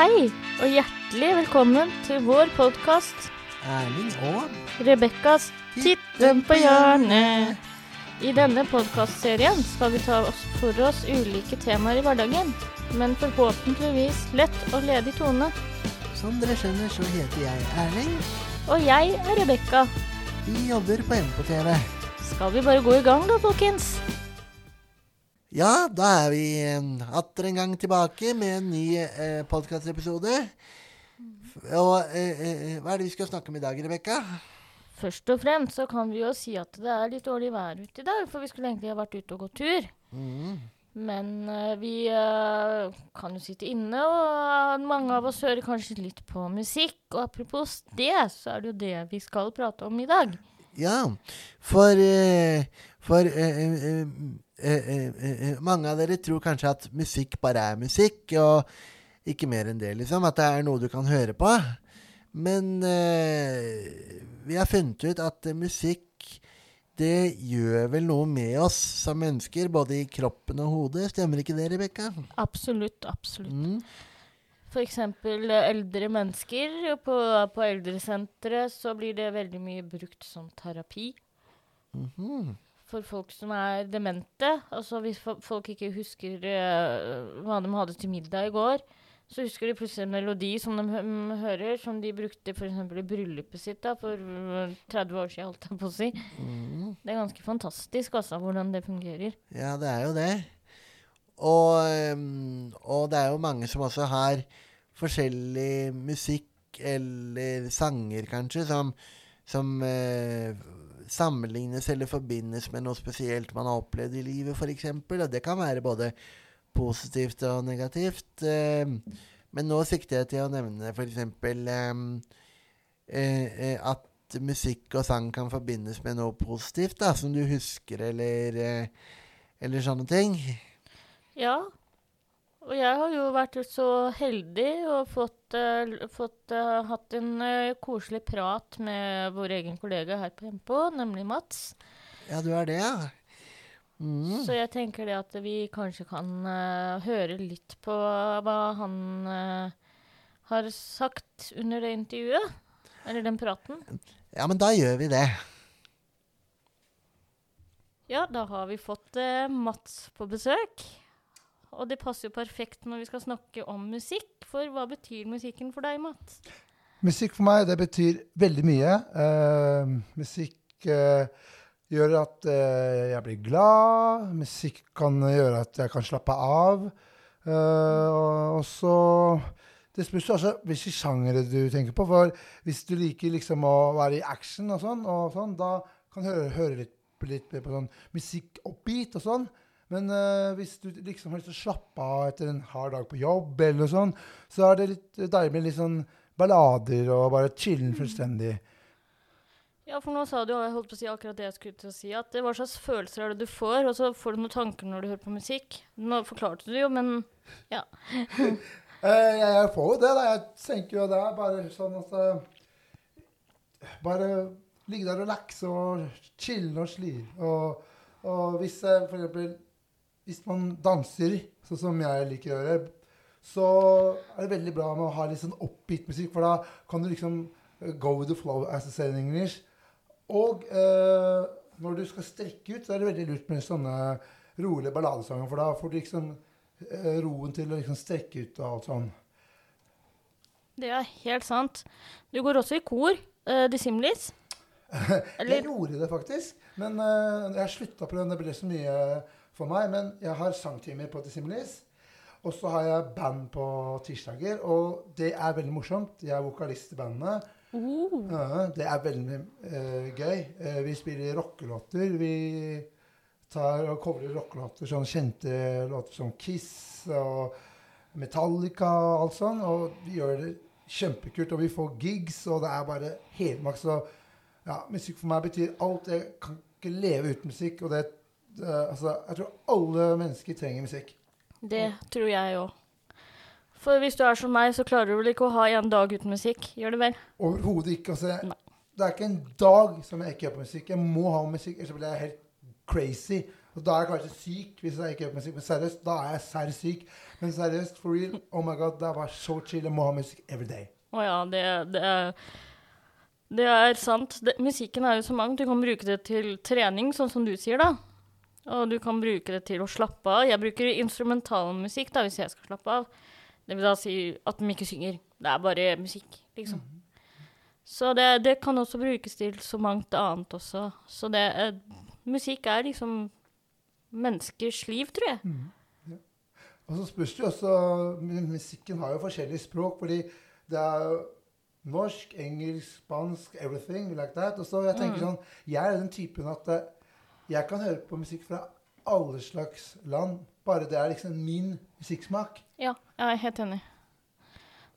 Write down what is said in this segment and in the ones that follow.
Hei, og hjertelig velkommen til vår podkast Erling og Rebekkas Titten på hjørnet. I denne podkastserien skal vi ta oss for oss ulike temaer i hverdagen, men forhåpentligvis lett og ledig tone. Som dere skjønner, så heter jeg Erling. Og jeg er Rebekka. Vi jobber på MK-TV. Skal vi bare gå i gang da, folkens? Ja, da er vi eh, atter en gang tilbake med en ny eh, podkastepisode. Og eh, eh, hva er det vi skal snakke om i dag, Rebekka? Først og fremst så kan vi jo si at det er litt dårlig vær ute i dag, for vi skulle egentlig ha vært ute og gått tur. Mm. Men eh, vi eh, kan jo sitte inne, og mange av oss hører kanskje litt på musikk. Og apropos det, så er det jo det vi skal prate om i dag. Ja, for, for eh, eh, eh, mange av dere tror kanskje at musikk bare er musikk, og ikke mer enn det, liksom. At det er noe du kan høre på. Men eh, vi har funnet ut at musikk det gjør vel noe med oss som mennesker, både i kroppen og hodet. Stemmer ikke det, Rebekka? Absolutt, absolutt. Mm. F.eks. eldre mennesker. På, på eldresenteret så blir det veldig mye brukt som terapi. Mhm. For folk som er demente. Altså hvis folk ikke husker uh, hva de hadde til middag i går, så husker de plutselig en melodi som de hører, som de brukte f.eks. i bryllupet sitt da, for øh, 30 år siden, holdt jeg på å si. Mm. Det er ganske fantastisk altså, hvordan det fungerer. Ja, det er jo det. Og, ehm, og det er jo mange som også har forskjellig musikk eller sanger, kanskje, som, som eh, sammenlignes eller forbindes med noe spesielt man har opplevd i livet, f.eks. Og det kan være både positivt og negativt. ehm, men nå sikter jeg til å nevne f.eks. Um, eh, eh, at musikk og sang kan forbindes med noe positivt, da, som du husker, eller eh, eller sånne ting. Ja. Og jeg har jo vært så heldig og fått, uh, fått uh, hatt en uh, koselig prat med vår egen kollega her på Empo, nemlig Mats. Ja, du er det, ja. Mm. Så jeg tenker det at vi kanskje kan høre litt på hva han har sagt under det intervjuet. Eller den praten. Ja, men da gjør vi det. Ja, da har vi fått Mats på besøk. Og det passer jo perfekt når vi skal snakke om musikk. For hva betyr musikken for deg, Mats? Musikk for meg, det betyr veldig mye. Eh, musikk eh, gjør at eh, jeg blir glad. Musikk kan gjøre at jeg kan slappe av. Eh, og og så Det spørs også hvilke sjangere du tenker på. For hvis du liker liksom å være i action og sånn, og sånn da kan du høre, høre litt, litt på sånn musikk oppbeat og sånn. Men uh, hvis du liksom har lyst til å slappe av etter en hard dag på jobb, eller noe sånt, så er det litt deilig med litt sånn ballader og bare chillen fullstendig. Ja, for nå sa du, jeg holdt på å si akkurat det jeg skulle til å si, at det hva slags følelser er det du får, og så får du noen tanker når du hører på musikk. Nå forklarte du jo, men ja. Eh, jeg, får jo det, da. Jeg tenker jo det er bare sånn at eh, Bare ligge der og relaxe og chille og sli. Og, og hvis jeg eksempel Hvis man danser, sånn som jeg liker å gjøre, så er det veldig bra med å ha litt sånn oppgitt musikk, for da kan du liksom eh, go with the flow, as I say in English. Og eh, når du skal strekke ut, så er det veldig lurt med sånne rolige balladesanger, for da får du liksom eh, roen til å liksom strekke ut og alt sånn. Det er helt sant. Du går også i kor, uh, Dissimilis. Jeg gjorde det faktisk, men uh, jeg slutta på det. Det ble så mye for meg. Men jeg har sangtimer på Dissimilis. Og så har jeg band på tirsdager, og det er veldig morsomt. Jeg er vokalist i bandet. Uh. Ja, det er veldig uh, gøy. Eh, vi spiller rockelåter. Vi tar og covrer rockelåter, sånn kjente låter som Kiss og Metallica og alt sånn. Og vi gjør det kjempekult, og vi får gigs, og det er bare helmaks. Og ja, musikk for meg betyr alt. Jeg kan ikke leve uten musikk. Og det altså, jeg tror alle mennesker trenger musikk. Det tror jeg òg. For hvis du er som meg, så klarer du vel ikke å ha en dag uten musikk? Gjør du vel? Overhodet ikke. Altså, det er ikke en dag som jeg ikke gjør på musikk. Jeg må ha musikk, ellers blir jeg helt crazy. Og da er jeg kanskje syk hvis jeg ikke gjør på musikk. Men seriøst, da er jeg serr syk. Men seriøst, for real, oh my god, det var så chill. Jeg må ha musikk every day. Å ja, det, det er Det er sant. Det, musikken er jo så mangt. Du kan bruke det til trening, sånn som du sier, da. Og du kan bruke det til å slappe av. Jeg bruker instrumentalmusikk da, hvis jeg skal slappe av. Det vil da si at de ikke synger. Det er bare musikk, liksom. Så det, det kan også brukes til så mangt annet også. Så det eh, Musikk er liksom menneskers liv, tror jeg. Og så spørs det jo også Musikken har jo forskjellige språk, fordi det er norsk, engelsk, spansk, everything like that. Og så jeg tenker sånn Jeg er den typen at eh, jeg kan høre på musikk fra alle slags land, bare det er liksom min musikksmak. Ja, jeg er helt enig.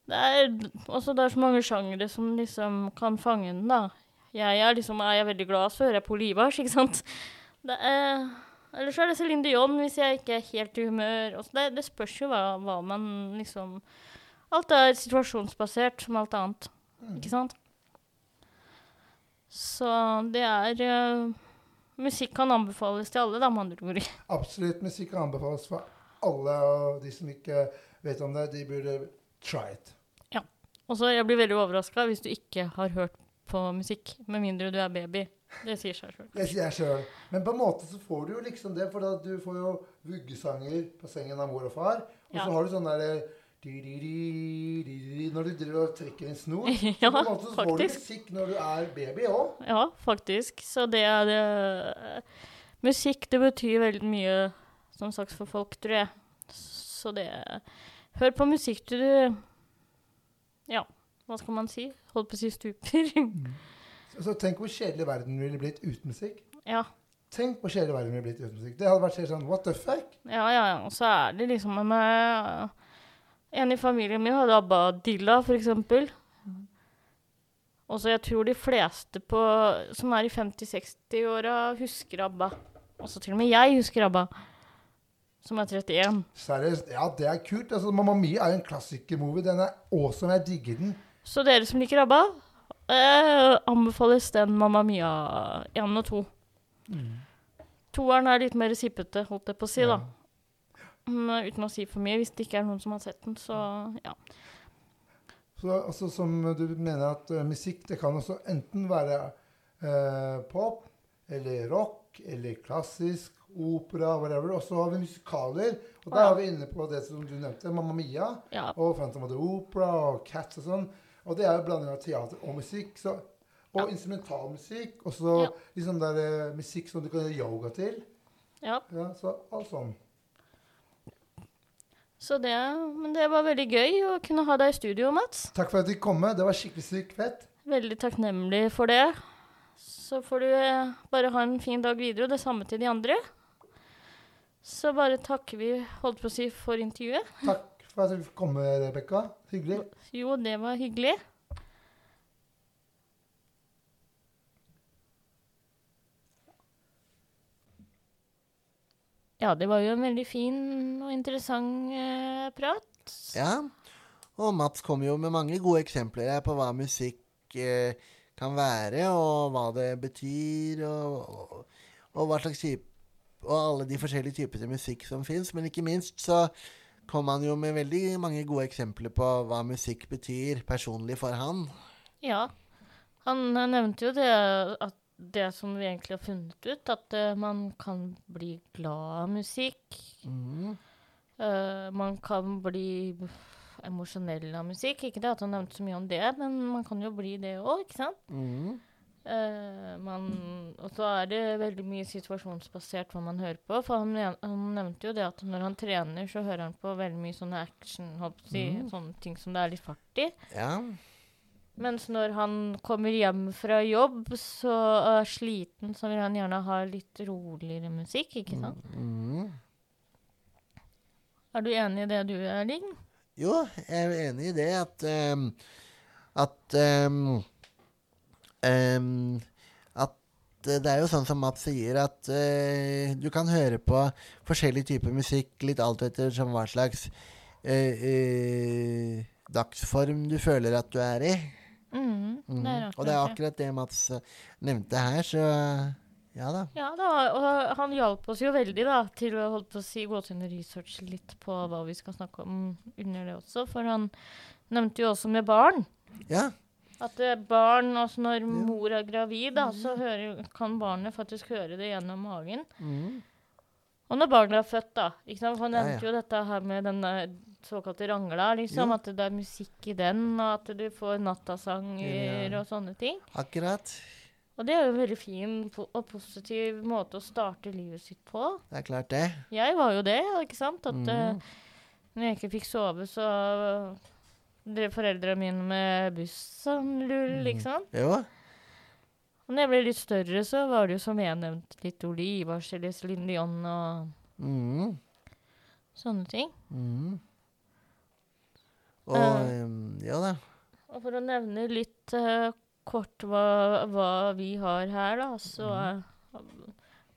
Det er også det er så mange sjangere som liksom kan fange den, da. Jeg er liksom, er jeg veldig glad, så hører jeg på Olivas, ikke sant. Det er, eller så er det Céline Dion hvis jeg ikke er helt i humør. Også det, det spørs jo hva, hva man liksom Alt er situasjonsbasert, som alt annet. Ikke sant? Så det er eh, Musikk kan anbefales til alle, da, med andre ord. Absolutt musikk kan anbefales for alle, og de som ikke vet om det, de burde try it. Ja. Og så jeg blir veldig overraska hvis du ikke har hørt på musikk, med mindre du er baby. Det sier seg sjøl. Det sier jeg sjøl. Men på en måte så får du jo liksom det, for da du får jo vuggesanger på sengen av mor og far. Og Ja. så har du sånn derre Når du driver og trekker en snor. Så Ja, så får du musikk når du er baby òg. Ja, faktisk. Så det er eh, Musikk, det betyr veldig mye, som sagt, for folk, tror jeg. Så det Hør på musikk til du Ja, hva skal man si? Holdt på å si stuper. Så tenk hvor kjedelig verden ville blitt uten musikk. ja. Tenk hvor kjedelig verden ville blitt uten musikk. Det hadde vært helt sånn what the fuck? Ja, ja, ja. Og så er det liksom med En i familien min hadde ABBA Dilla, for eksempel. Og så jeg tror de fleste på, som er i 50-60-åra, husker ABBA. Også til og med jeg husker ABBA, som er 31. Seriøst. Ja, det er kult. Altså, Mamma Mia er jo en klassikermovie. Den er awesome. Jeg digger den. Så dere som liker ABBA, eh, anbefales den Mamma Mia 1 og 2. Toeren er litt mer sippete, holdt jeg på å si, da. Men uten å si for mye, hvis det ikke er noen som har sett den, så ja. Så altså, som du mener at uh, musikk det kan også enten være uh, pop eller rock eller klassisk, opera, whatever. Og så har vi musikaler. Og der Ja. er vi inne på det som du nevnte, Mamma Mia ja. og Phantom of the Opera og Cats og sånn. Og det er jo blanding av teater og musikk. Så, og Ja. instrumentalmusikk. Og så liksom der uh, musikk som du kan gjøre yoga til. ja. Ja, så alt sånn. Så det, men det var veldig gøy å kunne ha deg i studio, Mats. Takk for at du kom med. Det var skikkelig sykt fett. Veldig takknemlig for det. Så får du eh, bare ha en fin dag videre, og det samme til de andre. Så bare takker vi, holdt på å si, for intervjuet. Takk for at du komme, Rebekka. Hyggelig. Jo, det var hyggelig. Ja, det var jo en veldig fin og interessant eh, prat. Ja. Og Mats kom jo med mange gode eksempler her på hva musikk eh, kan være, og hva det betyr, og, og, og hva slags type Og alle de forskjellige typer musikk som fins. Men ikke minst så kom han jo med veldig mange gode eksempler på hva musikk betyr personlig for han. Ja. Han eh, nevnte jo det at det som vi egentlig har funnet ut, at uh, man kan bli glad av musikk. Mm. Uh, man kan bli emosjonell av musikk. Ikke det at han nevnte så mye om det, men man kan jo bli det òg, ikke sant? Mm. Uh, man, og så er det veldig mye situasjonsbasert hva man hører på. For han, han nevnte jo det at når han trener, så hører han på veldig mye sånne action, holdt på si, Mhm. sånne ting som det er litt fart i. Ja. Mens når han kommer hjem fra jobb, så er sliten, så vil han gjerne ha litt roligere musikk, ikke sant? Mm. Er du enig i det du, Erling? Jo, jeg er enig i det at um, At um, um, At eh, det er jo sånn som Mats sier, at uh, du kan høre på forskjellig type musikk litt alt etter som hva slags uh, uh, dagsform du føler at du er i. Mhm. det Og det er akkurat det. Mats eh, nevnte her, så Ja da. Ja da, og han hjalp oss jo veldig da, til å holdt på å si, gå til en research litt på hva vi skal snakke om under det også. For han nevnte jo også med barn. Ja. At eh, barn, altså når mor er gravid, da, så hører, kan barnet faktisk høre det gjennom magen. Mm. Og når barnet er født, da. Ikke sant? For han nevnte ja. jo dette her med den såkalte rangla, liksom. Jo. At det er musikk i den, og at du får nattasanger Ja. og sånne ting. Akkurat. Og det er jo en veldig fin og positiv måte å starte livet sitt på. Det er klart, det. Jeg var jo det, ikke sant? At mm. uh, når jeg ikke fikk sove, så drev foreldrene mine med buss sånn lull, Mhm. ikke sant? Jo. Og når jeg ble litt større, så var det jo som jeg nevnte, litt Olivas eller Céline Dion og Mm. sånne ting. Mm. Og Eh. Ja da. Og for å nevne litt uh, kort hva, hva vi har her, da, så eh,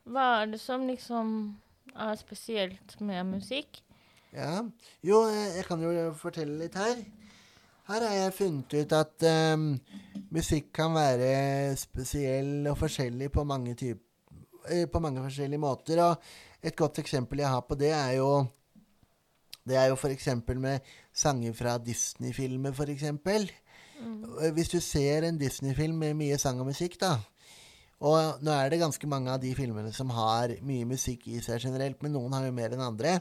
Hva er det som liksom er spesielt med musikk? Ja. Jo, eh, jeg kan jo fortelle litt her. Her har jeg funnet ut at um, musikk kan være spesiell og forskjellig på mange, typ, eh, på mange forskjellige måter. Og et godt eksempel jeg har på det, er jo Det er jo f.eks. med sanger fra Disney-filmer, f.eks. Mm. Hvis du ser en Disney-film med mye sang og musikk, da Og nå er det ganske mange av de filmene som har mye musikk i seg generelt, men noen har jo mer enn andre.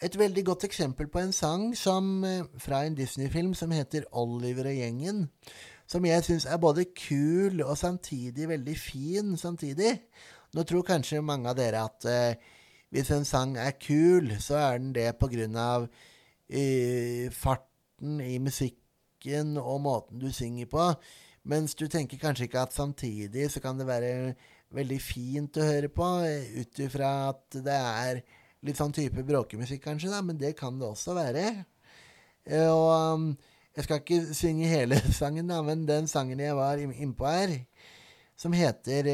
Et veldig godt eksempel på en sang som, eh, fra en Disney-film som heter 'Oliver og gjengen'. Som jeg syns er både kul og samtidig veldig fin samtidig. Nå tror kanskje mange av dere at eh, hvis en sang er kul, så er den det på grunn av eh, farten i musikken og måten du synger på. Mens du tenker kanskje ikke at samtidig så kan det være veldig fint å høre på, eh, ut ifra at det er litt sånn type bråkemusikk, kanskje, da, men det kan det også være. Eh, Og um, jeg skal ikke synge hele sangen, da, men den sangen jeg var inn- innpå her, som heter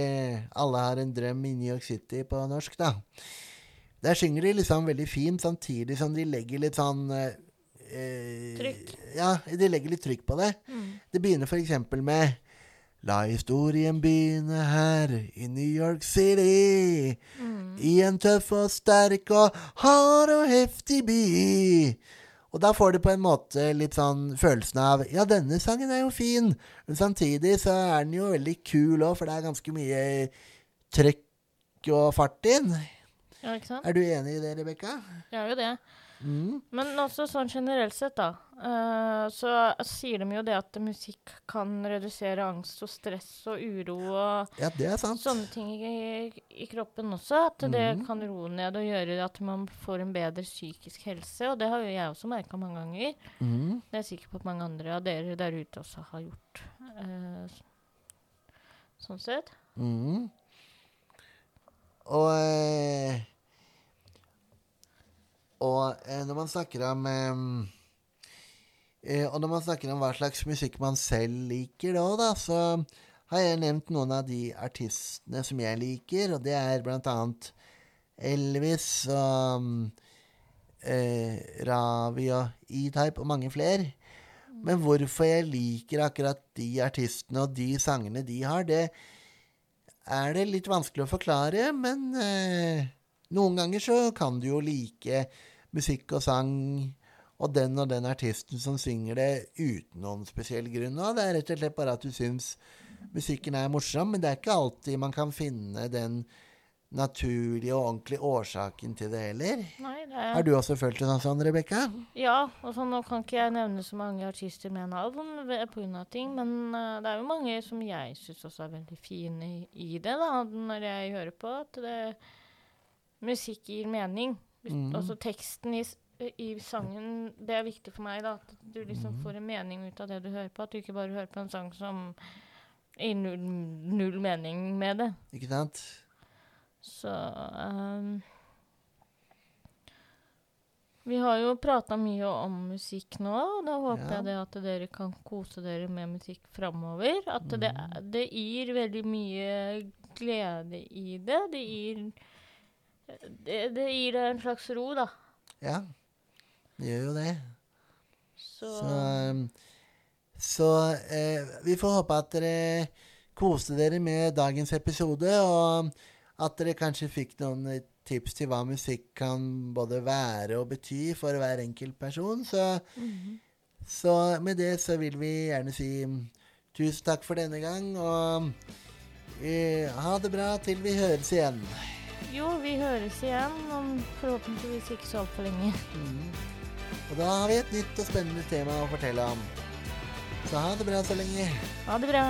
'Alle har en drøm i New York City' på norsk, da. Der synger de liksom veldig fint, samtidig som de legger litt sånn eh, eh, Trykk. Ja, de legger litt trykk på det. Det begynner f.eks. med La historien begynne her i New York City. I en tøff og sterk og hard og heftig by. Og da får du på en måte litt sånn følelsen av Ja, denne sangen er jo fin, men samtidig så er den jo veldig kul òg, for det er ganske mye trøkk og fart inn. Ja, ikke sant? Er du enig i det, Rebekka? Jeg er jo det. Mm. Men også sånn generelt sett, da, uh, så sier de jo det at musikk kan redusere angst og stress og uro og Ja, det sant. sånne ting i, i kroppen også. At det Mhm. kan roe ned og gjøre at man får en bedre psykisk helse. Og det har jo jeg også merka mange ganger. Mm. Det er jeg sikker på at mange andre av dere der ute også har gjort. Uh, sånn sett. Mm. Og eh, Og eh, når man snakker om eh, Og når man snakker om hva slags musikk man selv liker da, da, så har jeg nevnt noen av de artistene som jeg liker, og det er blant annet Elvis og eh, Ravi og E-Type og mange flere. Men hvorfor jeg liker akkurat de artistene og de sangene de har, det er det litt vanskelig å forklare, men eh, noen ganger så kan du jo like musikk og sang og den og den artisten som synger det uten noen spesiell grunn. Og det er rett og slett bare at du syns musikken er morsom, men det er ikke alltid man kan finne den naturlige og ordentlige årsaken til det heller. Nei, det Har du også følt det sånn, Rebekka? Ja, og så nå kan ikke jeg nevne så mange artister med navn pga. ting, men uh, det er jo mange som jeg syns også er veldig fine i, i det, da, når jeg hører på at det, musikk gir mening. Mhm. Altså teksten i, i sangen, det er viktig for meg, da. At du liksom mm. får en mening ut av det du hører på. At du ikke bare hører på en sang som gir null, null mening med det. Ikke sant? Så ehm, Vi har jo prata mye om musikk nå, og da håper Ja. jeg det at dere kan kose dere med musikk framover. At det, Mm. det gir veldig mye glede i det. Det gir det, det gir deg en slags ro, da. Ja. Det gjør jo det. Så, Så, um, så eh, vi får håpe at dere koste dere med dagens episode, og at dere kanskje fikk noen eh, tips til hva musikk kan både være og bety for hver enkelt person. Så, så med det så vil vi gjerne si mm, tusen takk for denne gang, og uh, ha det bra til vi høres igjen. Jo, vi høres igjen om forhåpentligvis ikke så altfor lenge. Mm. Og da har vi et nytt og spennende tema å fortelle om. Så ha det bra så lenge. Ha det bra.